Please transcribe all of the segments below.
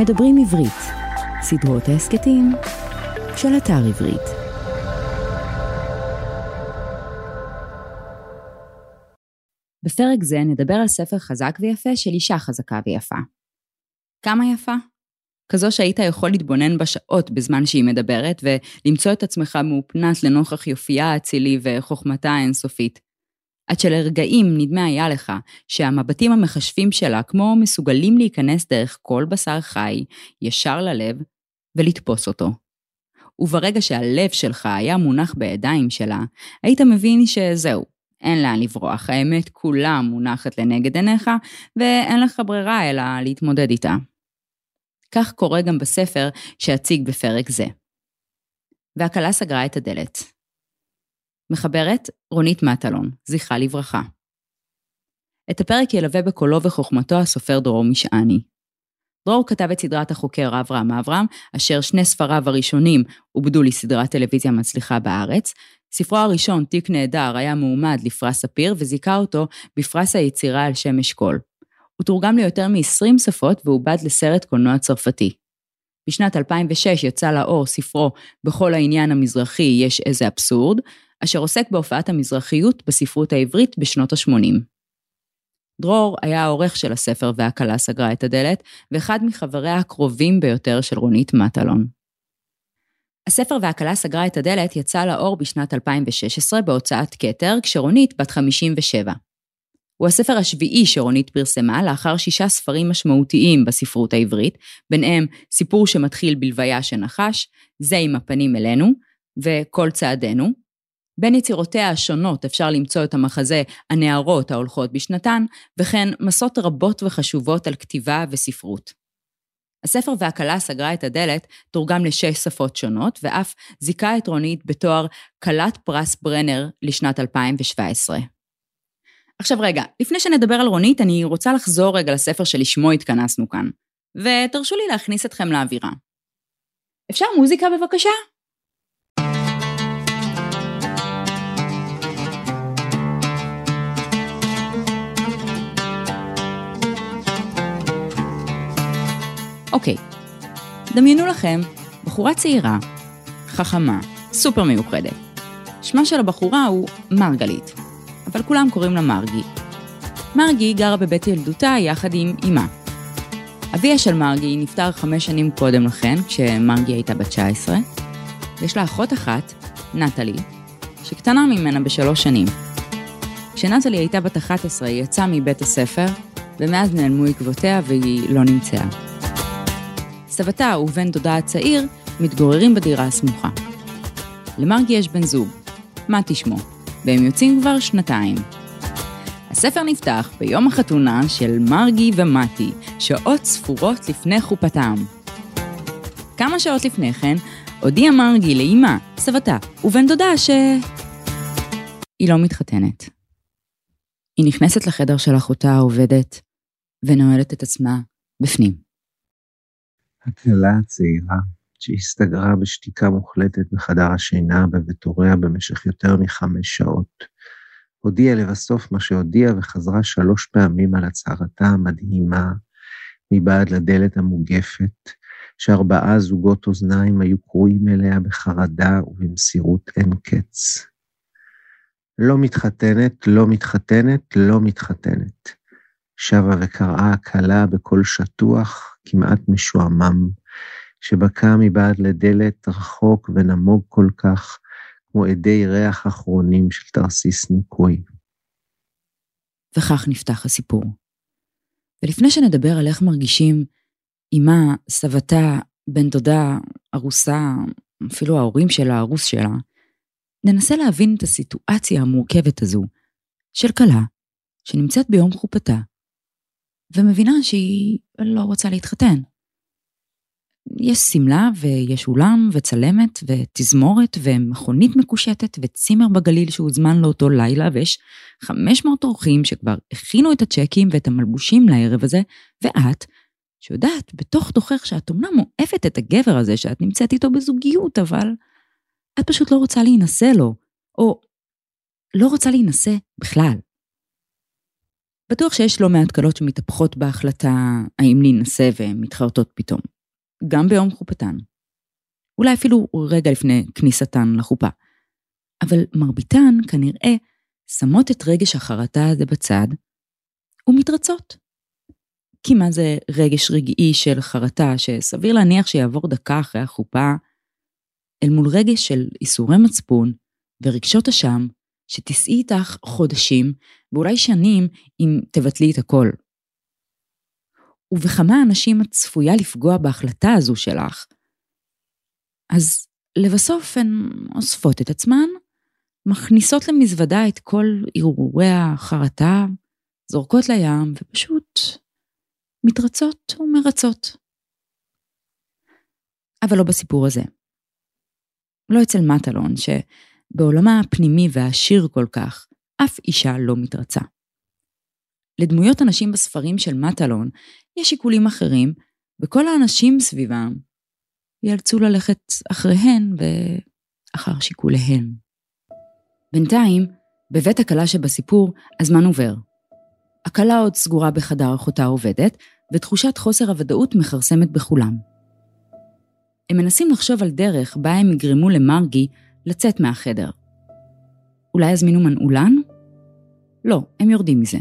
מדברים עברית, סדרות ההסכתים של אתר עברית. בפרק זה נדבר על ספר חזק ויפה של אישה חזקה ויפה. כמה יפה? כזו שהיית יכול להתבונן בשעות בזמן שהיא מדברת ולמצוא את עצמך מאופנת לנוכח יופייה האצילי וחוכמתה האינסופית. עד שלרגעים נדמה היה לך שהמבטים המחשבים שלה כמו מסוגלים להיכנס דרך כל בשר חי, ישר ללב, ולתפוס אותו. וברגע שהלב שלך היה מונח בידיים שלה, היית מבין שזהו, אין לאן לברוח, האמת כולה מונחת לנגד עיניך, ואין לך ברירה אלא להתמודד איתה. כך קורה גם בספר שאציג בפרק זה. והכלה סגרה את הדלת. מחברת רונית מטלון, זכרה לברכה. את הפרק ילווה בקולו וחוכמתו הסופר דרור משעני. דרור כתב את סדרת החוקר אברהם אברהם, אשר שני ספריו הראשונים עובדו לסדרת טלוויזיה מצליחה בארץ. ספרו הראשון, תיק נהדר, היה מועמד לפרס ספיר וזיכה אותו בפרס היצירה על שם אשכול. הוא תורגם ליותר מ-20 שפות ועובד לסרט קולנוע צרפתי. בשנת 2006 יצא לאור ספרו "בכל העניין המזרחי יש איזה אבסורד", אשר עוסק בהופעת המזרחיות בספרות העברית בשנות ה-80. דרור היה העורך של הספר והכלה סגרה את הדלת, ואחד מחבריה הקרובים ביותר של רונית מטלון. הספר והכלה סגרה את הדלת יצא לאור בשנת 2016 בהוצאת כתר, כשרונית בת 57. הוא הספר השביעי שרונית פרסמה לאחר שישה ספרים משמעותיים בספרות העברית, ביניהם סיפור שמתחיל בלוויה שנחש, זה עם הפנים אלינו, וכל צעדינו, בין יצירותיה השונות אפשר למצוא את המחזה "הנערות ההולכות בשנתן", וכן מסות רבות וחשובות על כתיבה וספרות. הספר והכלה סגרה את הדלת תורגם לשש שפות שונות, ואף זיכה את רונית בתואר כלת פרס ברנר לשנת 2017. עכשיו רגע, לפני שנדבר על רונית, אני רוצה לחזור רגע לספר שלשמו התכנסנו כאן, ותרשו לי להכניס אתכם לאווירה. אפשר מוזיקה בבקשה? אוקיי, דמיינו לכם בחורה צעירה, חכמה, סופר מיוחדת. שמה של הבחורה הוא מרגלית, אבל כולם קוראים לה מרגי. מרגי גרה בבית ילדותה יחד עם אמה. אביה של מרגי נפטר חמש שנים קודם לכן, כשמרגי הייתה בת 19. יש לה אחות אחת, נטלי, שקטנה ממנה בשלוש שנים. כשנטלי הייתה בת 11 היא יצאה מבית הספר, ומאז נעלמו עקבותיה והיא לא נמצאה. סבתה ובן דודה הצעיר מתגוררים בדירה הסמוכה. למרגי יש בן זוג, מתי שמו, והם יוצאים כבר שנתיים. הספר נפתח ביום החתונה של מרגי ומתי, שעות ספורות לפני חופתם. כמה שעות לפני כן, הודיע מרגי לאימה, סבתה ובן דודה ש... היא לא מתחתנת. היא נכנסת לחדר של אחותה העובדת ונועלת את עצמה בפנים. הכלה הצעירה, שהסתגרה בשתיקה מוחלטת בחדר השינה בבית הוריה במשך יותר מחמש שעות, הודיעה לבסוף מה שהודיעה וחזרה שלוש פעמים על הצהרתה המדהימה מבעד לדלת המוגפת, שארבעה זוגות אוזניים היו קרועים אליה בחרדה ובמסירות אין קץ. לא מתחתנת, לא מתחתנת, לא מתחתנת. שבה וקראה הכלה בקול שטוח, כמעט משועמם, שבקע מבעד לדלת רחוק ונמוג כל כך, כמו אדי ריח אחרונים של תרסיס ניקוי. וכך נפתח הסיפור. ולפני שנדבר על איך מרגישים אמה, סבתה, בן דודה, ארוסה, אפילו ההורים של הארוס שלה, ננסה להבין את הסיטואציה המורכבת הזו של כלה שנמצאת ביום חופתה ומבינה שהיא לא רוצה להתחתן. יש שמלה ויש אולם וצלמת ותזמורת ומכונית מקושטת וצימר בגליל שהוזמן לאותו לילה ויש 500 אורחים שכבר הכינו את הצ'קים ואת המלבושים לערב הזה, ואת, שיודעת בתוך תוכך שאת אומנם אוהבת את הגבר הזה שאת נמצאת איתו בזוגיות, אבל את פשוט לא רוצה להינשא לו, או לא רוצה להינשא בכלל. בטוח שיש לא מעט קלות שמתהפכות בהחלטה האם להינשא ומתחרטות פתאום. גם ביום חופתן. אולי אפילו רגע לפני כניסתן לחופה. אבל מרביתן כנראה שמות את רגש החרטה הזה בצד ומתרצות. כי מה זה רגש רגעי של חרטה שסביר להניח שיעבור דקה אחרי החופה, אל מול רגש של איסורי מצפון ורגשות אשם שתישאי איתך חודשים ואולי שנים אם תבטלי את הכל. ובכמה אנשים את צפויה לפגוע בהחלטה הזו שלך. אז לבסוף הן אוספות את עצמן, מכניסות למזוודה את כל הרהורי החרטה, זורקות לים ופשוט מתרצות ומרצות. אבל לא בסיפור הזה. לא אצל מטלון, שבעולמה הפנימי והעשיר כל כך, אף אישה לא מתרצה. לדמויות הנשים בספרים של מטלון יש שיקולים אחרים, וכל האנשים סביבם ייאלצו ללכת אחריהן ואחר שיקוליהן. בינתיים, בבית הכלה שבסיפור, הזמן עובר. הכלה עוד סגורה בחדר אחותה עובדת, ותחושת חוסר הוודאות מכרסמת בכולם. הם מנסים לחשוב על דרך בה הם יגרמו למרגי לצאת מהחדר. אולי יזמינו מנעולן? לא, הם יורדים מזה.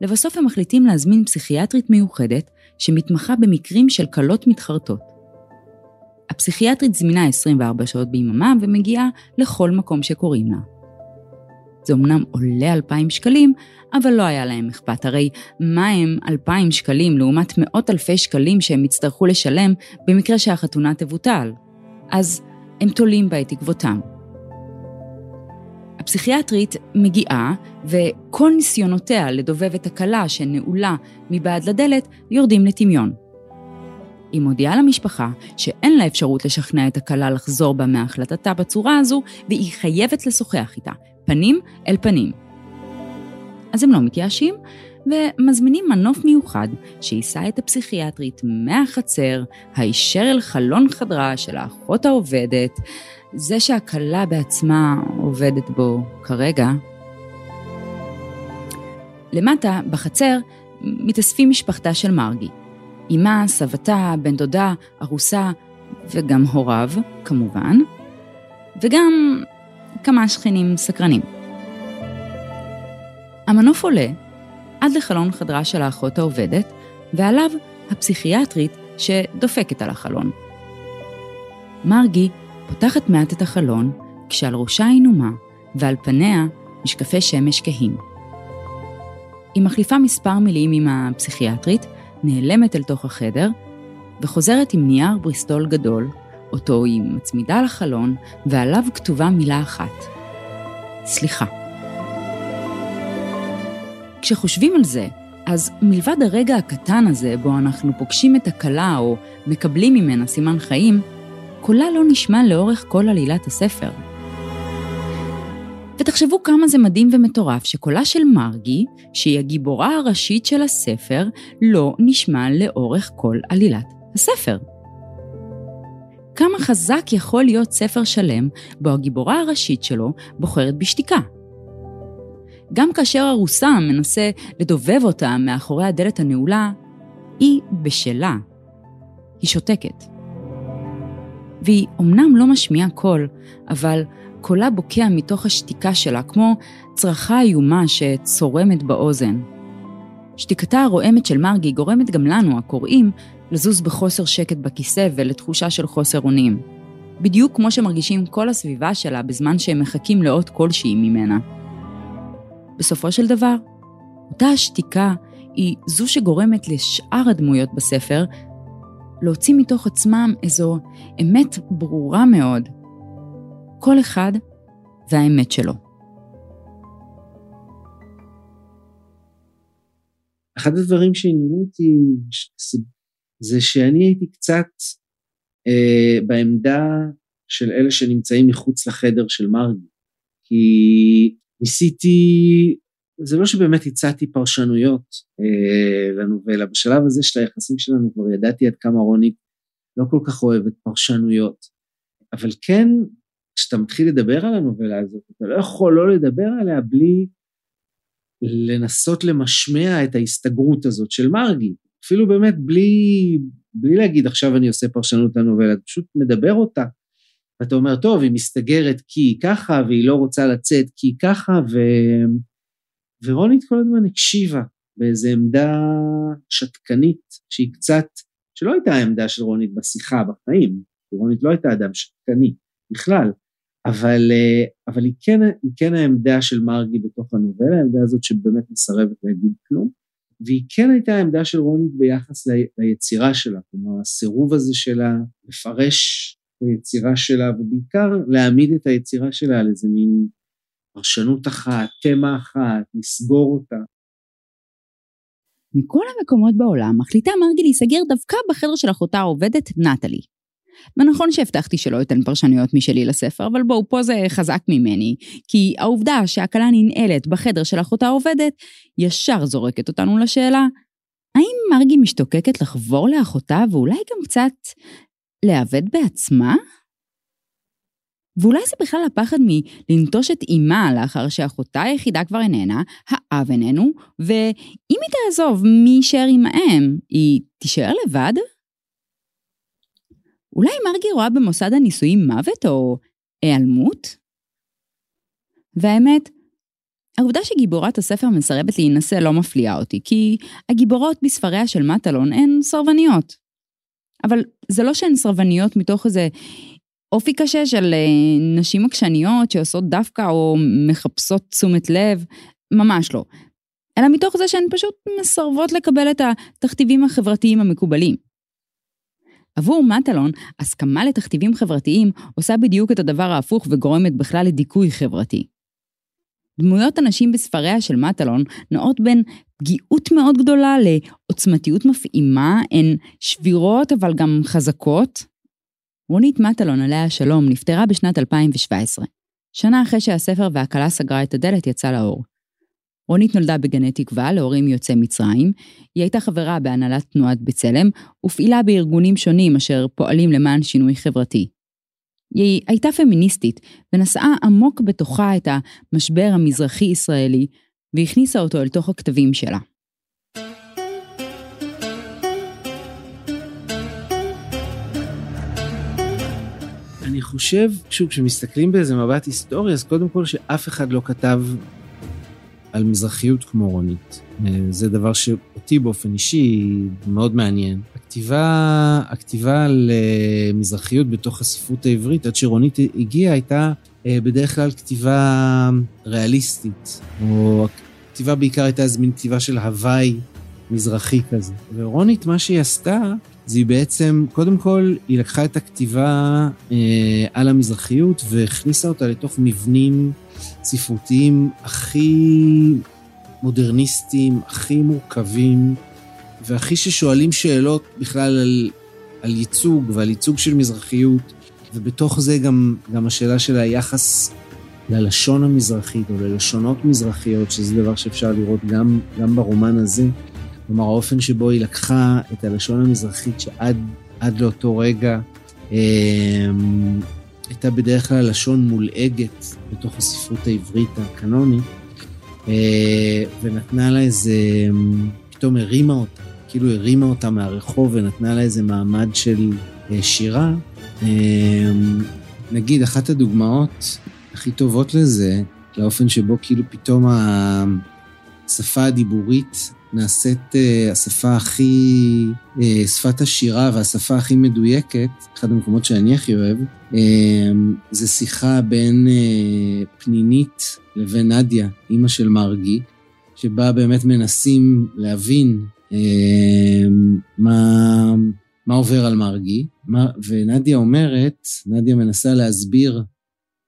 לבסוף הם מחליטים להזמין פסיכיאטרית מיוחדת שמתמחה במקרים של כלות מתחרטות. הפסיכיאטרית זמינה 24 שעות ביממה ומגיעה לכל מקום שקוראים לה. זה אמנם עולה 2,000 שקלים, אבל לא היה להם אכפת, הרי מה הם 2,000 שקלים לעומת מאות אלפי שקלים שהם יצטרכו לשלם במקרה שהחתונה תבוטל? אז הם תולים בה את תקוותם. הפסיכיאטרית מגיעה, וכל ניסיונותיה לדובב את הכלה שנעולה מבעד לדלת יורדים לטמיון. היא מודיעה למשפחה שאין לה אפשרות לשכנע את הכלה לחזור בה מהחלטתה בצורה הזו, והיא חייבת לשוחח איתה, פנים אל פנים. אז הם לא מתייאשים, ומזמינים מנוף מיוחד שיישא את הפסיכיאטרית מהחצר, הישר אל חלון חדרה של האחות העובדת, זה שהכלה בעצמה עובדת בו כרגע. למטה, בחצר, מתאספים משפחתה של מרגי. אמה, סבתה, בן דודה, ארוסה, וגם הוריו, כמובן, וגם כמה שכנים סקרנים. המנוף עולה עד לחלון חדרה של האחות העובדת, ועליו הפסיכיאטרית שדופקת על החלון. מרגי פותחת מעט את החלון, כשעל ראשה היא נומה, ועל פניה משקפי שמש כהים. היא מחליפה מספר מילים עם הפסיכיאטרית, נעלמת אל תוך החדר, וחוזרת עם נייר בריסטול גדול, אותו היא מצמידה לחלון, ועליו כתובה מילה אחת. סליחה. כשחושבים על זה, אז מלבד הרגע הקטן הזה בו אנחנו פוגשים את הכלה או מקבלים ממנה סימן חיים, קולה לא נשמע לאורך כל עלילת הספר. ותחשבו כמה זה מדהים ומטורף שקולה של מרגי, שהיא הגיבורה הראשית של הספר, לא נשמע לאורך כל עלילת הספר. כמה חזק יכול להיות ספר שלם בו הגיבורה הראשית שלו בוחרת בשתיקה. גם כאשר ארוסה מנסה לדובב אותה מאחורי הדלת הנעולה, היא בשלה. היא שותקת. והיא אומנם לא משמיעה קול, אבל קולה בוקע מתוך השתיקה שלה, כמו צרחה איומה שצורמת באוזן. שתיקתה הרועמת של מרגי גורמת גם לנו, הקוראים, לזוז בחוסר שקט בכיסא ולתחושה של חוסר אונים. בדיוק כמו שמרגישים כל הסביבה שלה בזמן שהם מחכים לאות כלשהי ממנה. בסופו של דבר, אותה השתיקה היא זו שגורמת לשאר הדמויות בספר להוציא מתוך עצמם איזו אמת ברורה מאוד. כל אחד והאמת שלו. אחד הדברים שעניינו אותי זה שאני הייתי קצת אה, בעמדה של אלה שנמצאים מחוץ לחדר של מרגי. כי ניסיתי, זה לא שבאמת הצעתי פרשנויות אה, לנובלה, בשלב הזה של היחסים שלנו כבר ידעתי עד כמה רוני לא כל כך אוהבת פרשנויות, אבל כן, כשאתה מתחיל לדבר על הנובלה הזאת, אתה לא יכול לא לדבר עליה בלי לנסות למשמע את ההסתגרות הזאת של מרגי, אפילו באמת בלי, בלי להגיד עכשיו אני עושה פרשנות לנובלה, אתה פשוט מדבר אותה. ואתה אומר, טוב, היא מסתגרת כי היא ככה, והיא לא רוצה לצאת כי היא ככה, ו... ורונית כל הזמן הקשיבה באיזו עמדה שתקנית, שהיא קצת, שלא הייתה העמדה של רונית בשיחה, בחיים, רונית לא הייתה אדם שתקני בכלל, אבל, אה, אבל היא, כן, היא כן העמדה של מרגי בתוך הנובלה, העמדה הזאת שבאמת מסרבת להגיד כלום, והיא כן הייתה העמדה של רונית ביחס ליצירה שלה, כלומר הסירוב הזה שלה לפרש את היצירה שלה, ובעיקר להעמיד את היצירה שלה על איזה מין פרשנות אחת, תמה אחת, לסגור אותה. מכל המקומות בעולם מחליטה מרגי להיסגר דווקא בחדר של אחותה העובדת נטלי. ונכון שהבטחתי שלא אתן פרשנויות משלי לספר, אבל בואו, פה זה חזק ממני, כי העובדה שהכלה ננעלת בחדר של אחותה העובדת, ישר זורקת אותנו לשאלה, האם מרגי משתוקקת לחבור לאחותה ואולי גם קצת להיאבד בעצמה? ואולי זה בכלל הפחד מלנטוש את אימה לאחר שאחותה היחידה כבר איננה, האב איננו, ואם היא תעזוב, מי יישאר עם האם? היא תישאר לבד? אולי מרגי רואה במוסד הנישואים מוות או היעלמות? והאמת, העובדה שגיבורת הספר מסרבת להינשא לא מפליאה אותי, כי הגיבורות בספריה של מטלון הן סרבניות. אבל זה לא שהן סרבניות מתוך איזה אופי קשה של אה, נשים עקשניות שעושות דווקא או מחפשות תשומת לב, ממש לא. אלא מתוך זה שהן פשוט מסרבות לקבל את התכתיבים החברתיים המקובלים. עבור מטלון, הסכמה לתכתיבים חברתיים עושה בדיוק את הדבר ההפוך וגורמת בכלל לדיכוי חברתי. דמויות הנשים בספריה של מטלון נעות בין פגיעות מאוד גדולה לעוצמתיות מפעימה, הן שבירות אבל גם חזקות. רונית מטלון, עליה השלום, נפטרה בשנת 2017, שנה אחרי שהספר והכלה סגרה את הדלת יצא לאור. רונית נולדה בגני תקווה להורים יוצאי מצרים, היא הייתה חברה בהנהלת תנועת בצלם, ופעילה בארגונים שונים אשר פועלים למען שינוי חברתי. היא הייתה פמיניסטית, ונשאה עמוק בתוכה את המשבר המזרחי-ישראלי, והכניסה אותו אל תוך הכתבים שלה. אני חושב, שוב, כשמסתכלים באיזה מבט היסטורי, אז קודם כל שאף אחד לא כתב על מזרחיות כמו רונית. אה, זה דבר שאותי באופן אישי מאוד מעניין. הכתיבה, הכתיבה על אה, מזרחיות בתוך הספרות העברית, עד שרונית הגיעה, הייתה אה, בדרך כלל כתיבה ריאליסטית, או הכתיבה בעיקר הייתה איזה מין כתיבה של הוואי מזרחי כזה. ורונית, מה שהיא עשתה, זה היא בעצם, קודם כל, היא לקחה את הכתיבה אה, על המזרחיות והכניסה אותה לתוך מבנים ספרותיים הכי מודרניסטיים, הכי מורכבים, והכי ששואלים שאלות בכלל על, על ייצוג ועל ייצוג של מזרחיות, ובתוך זה גם, גם השאלה של היחס ללשון המזרחית או ללשונות מזרחיות, שזה דבר שאפשר לראות גם, גם ברומן הזה. כלומר, האופן שבו היא לקחה את הלשון המזרחית שעד לאותו רגע אה, הייתה בדרך כלל לשון מולעגת בתוך הספרות העברית הקנונית, אה, ונתנה לה איזה, פתאום הרימה אותה, כאילו הרימה אותה מהרחוב ונתנה לה איזה מעמד של אה, שירה. אה, נגיד, אחת הדוגמאות הכי טובות לזה, לאופן שבו כאילו פתאום השפה הדיבורית נעשית uh, השפה הכי, uh, שפת השירה והשפה הכי מדויקת, אחד המקומות שאני הכי אוהב, uh, זה שיחה בין פנינית לבין נדיה, אימא של מרגי, שבה באמת מנסים להבין מה, מה עובר על מרגי, ונדיה אומרת, נדיה מנסה להסביר,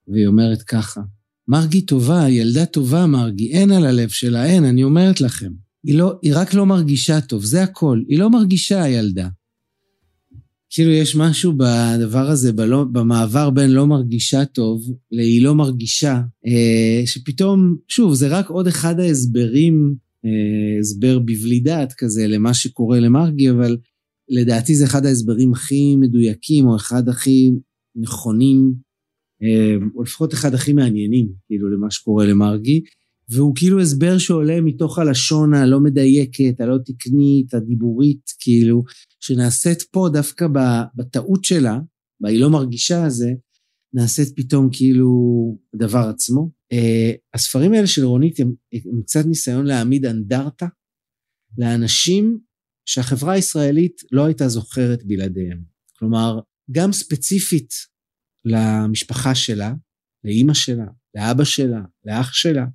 והיא אומרת ככה, מרגי טובה, ילדה טובה מרגי, אין על הלב שלה, אין, אני אומרת לכם. היא, לא, היא רק לא מרגישה טוב, זה הכל. היא לא מרגישה, הילדה. כאילו, יש משהו בדבר הזה, בלא, במעבר בין לא מרגישה טוב ל"היא לא מרגישה", אה, שפתאום, שוב, זה רק עוד אחד ההסברים, אה, הסבר בבלי דעת כזה למה שקורה למרגי, אבל לדעתי זה אחד ההסברים הכי מדויקים, או אחד הכי נכונים, אה, או לפחות אחד הכי מעניינים, כאילו, למה שקורה למרגי. והוא כאילו הסבר שעולה מתוך הלשון הלא מדייקת, הלא תקנית, הדיבורית, כאילו, שנעשית פה דווקא בטעות שלה, והיא לא מרגישה זה, נעשית פתאום כאילו הדבר עצמו. Uh, הספרים האלה של רונית הם, הם קצת ניסיון להעמיד אנדרטה לאנשים שהחברה הישראלית לא הייתה זוכרת בלעדיהם. כלומר, גם ספציפית למשפחה שלה, לאימא שלה, לאבא שלה, לאח שלה,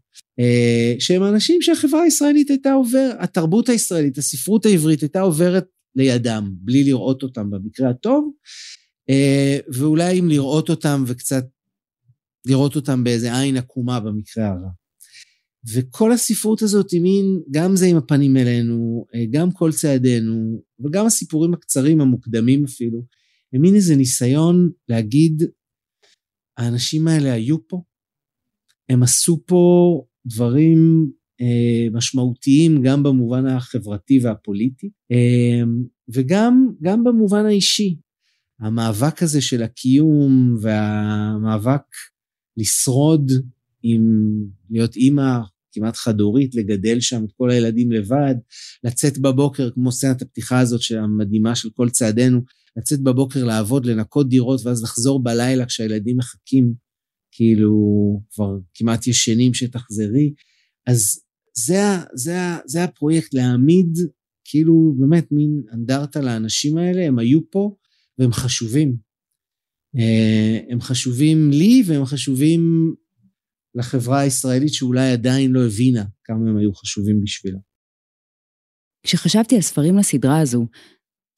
אה, שהם אנשים שהחברה הישראלית הייתה עוברת, התרבות הישראלית, הספרות העברית הייתה עוברת לידם, בלי לראות אותם במקרה הטוב, אה, ואולי אם לראות אותם וקצת לראות אותם באיזה עין עקומה במקרה הרע. וכל הספרות הזאת היא מין, גם זה עם הפנים אלינו, אה, גם כל צעדינו, וגם הסיפורים הקצרים, המוקדמים אפילו, הם מין איזה ניסיון להגיד, האנשים האלה היו פה, הם עשו פה דברים אה, משמעותיים גם במובן החברתי והפוליטי, אה, וגם גם במובן האישי. המאבק הזה של הקיום והמאבק לשרוד עם להיות אימא כמעט חד-הורית, לגדל שם את כל הילדים לבד, לצאת בבוקר, כמו סצנת הפתיחה הזאת המדהימה של כל צעדינו, לצאת בבוקר לעבוד, לנקות דירות, ואז לחזור בלילה כשהילדים מחכים, כאילו כבר כמעט ישנים שתחזרי. אז זה, זה, זה הפרויקט, להעמיד כאילו באמת מין אנדרטה לאנשים האלה, הם היו פה והם חשובים. אה, הם חשובים לי והם חשובים לחברה הישראלית שאולי עדיין לא הבינה כמה הם היו חשובים בשבילה. כשחשבתי על ספרים לסדרה הזו,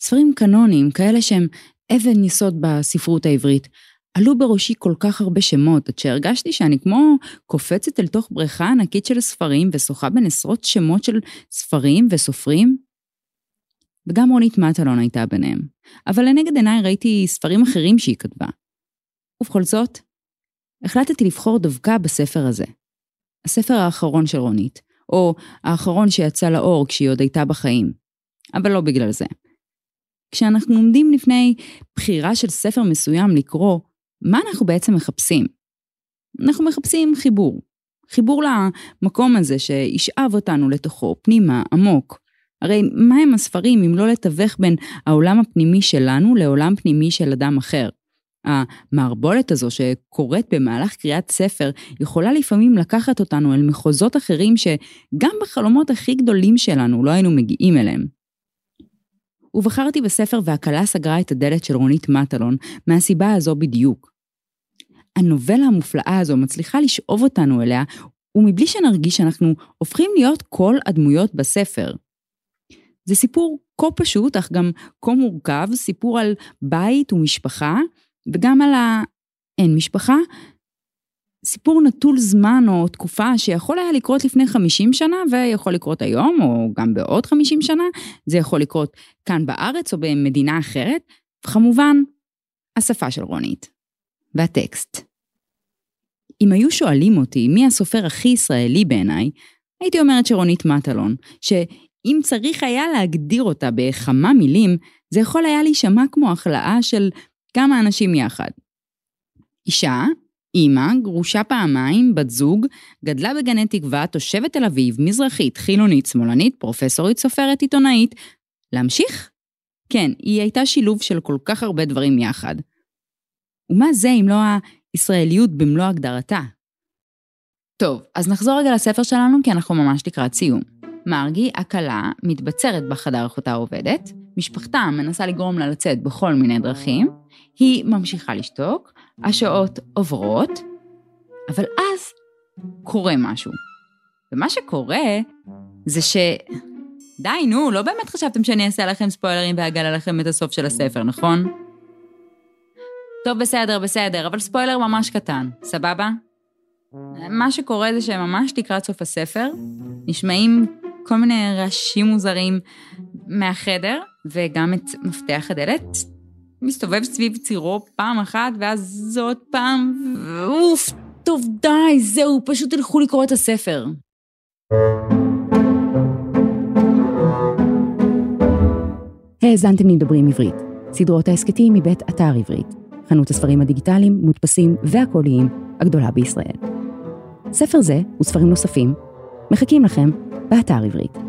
ספרים קנוניים, כאלה שהם אבן יסוד בספרות העברית, עלו בראשי כל כך הרבה שמות, עד שהרגשתי שאני כמו קופצת אל תוך בריכה ענקית של ספרים ושוחה בין עשרות שמות של ספרים וסופרים. וגם רונית מטלון הייתה ביניהם, אבל לנגד עיניי ראיתי ספרים אחרים שהיא כתבה. ובכל זאת, החלטתי לבחור דווקא בספר הזה. הספר האחרון של רונית, או האחרון שיצא לאור כשהיא עוד הייתה בחיים. אבל לא בגלל זה. כשאנחנו עומדים לפני בחירה של ספר מסוים לקרוא, מה אנחנו בעצם מחפשים? אנחנו מחפשים חיבור. חיבור למקום הזה שישאב אותנו לתוכו, פנימה, עמוק. הרי מה הם הספרים אם לא לתווך בין העולם הפנימי שלנו לעולם פנימי של אדם אחר? המערבולת הזו שקורית במהלך קריאת ספר יכולה לפעמים לקחת אותנו אל מחוזות אחרים שגם בחלומות הכי גדולים שלנו לא היינו מגיעים אליהם. ובחרתי בספר והכלה סגרה את הדלת של רונית מטלון מהסיבה הזו בדיוק. הנובלה המופלאה הזו מצליחה לשאוב אותנו אליה, ומבלי שנרגיש שאנחנו הופכים להיות כל הדמויות בספר. זה סיפור כה פשוט, אך גם כה מורכב, סיפור על בית ומשפחה, וגם על האין משפחה, סיפור נטול זמן או תקופה שיכול היה לקרות לפני 50 שנה ויכול לקרות היום או גם בעוד 50 שנה, זה יכול לקרות כאן בארץ או במדינה אחרת, וכמובן, השפה של רונית והטקסט. אם היו שואלים אותי מי הסופר הכי ישראלי בעיניי, הייתי אומרת שרונית מטלון, שאם צריך היה להגדיר אותה בכמה מילים, זה יכול היה להישמע כמו החלאה של כמה אנשים יחד. אישה, אימא, גרושה פעמיים, בת זוג, גדלה בגני תקווה, תושבת תל אביב, מזרחית, חילונית, שמאלנית, פרופסורית, סופרת, עיתונאית. להמשיך? כן, היא הייתה שילוב של כל כך הרבה דברים יחד. ומה זה אם לא הישראליות במלוא הגדרתה? טוב, אז נחזור רגע לספר שלנו, כי אנחנו ממש לקראת סיום. מרגי, הכלה, מתבצרת בחדר אחותה עובדת, משפחתה מנסה לגרום לה לצאת בכל מיני דרכים, היא ממשיכה לשתוק, השעות עוברות, אבל אז קורה משהו. ומה שקורה זה ש... די, נו, לא באמת חשבתם שאני אעשה לכם ספוילרים ואגלה לכם את הסוף של הספר, נכון? טוב, בסדר, בסדר, אבל ספוילר ממש קטן, סבבה? מה שקורה זה שממש לקראת סוף הספר, נשמעים כל מיני רעשים מוזרים מהחדר, וגם את מפתח הדלת מסתובב סביב צירו פעם אחת, ואז זאת פעם, ואוף, טוב, די, זהו, פשוט תלכו לקרוא את הספר. האזנתם לדברים עברית, סדרות ההסכתים מבית אתר עברית, חנות הספרים הדיגיטליים, מודפסים והקוליים הגדולה בישראל. ספר זה וספרים נוספים מחכים לכם באתר עברית.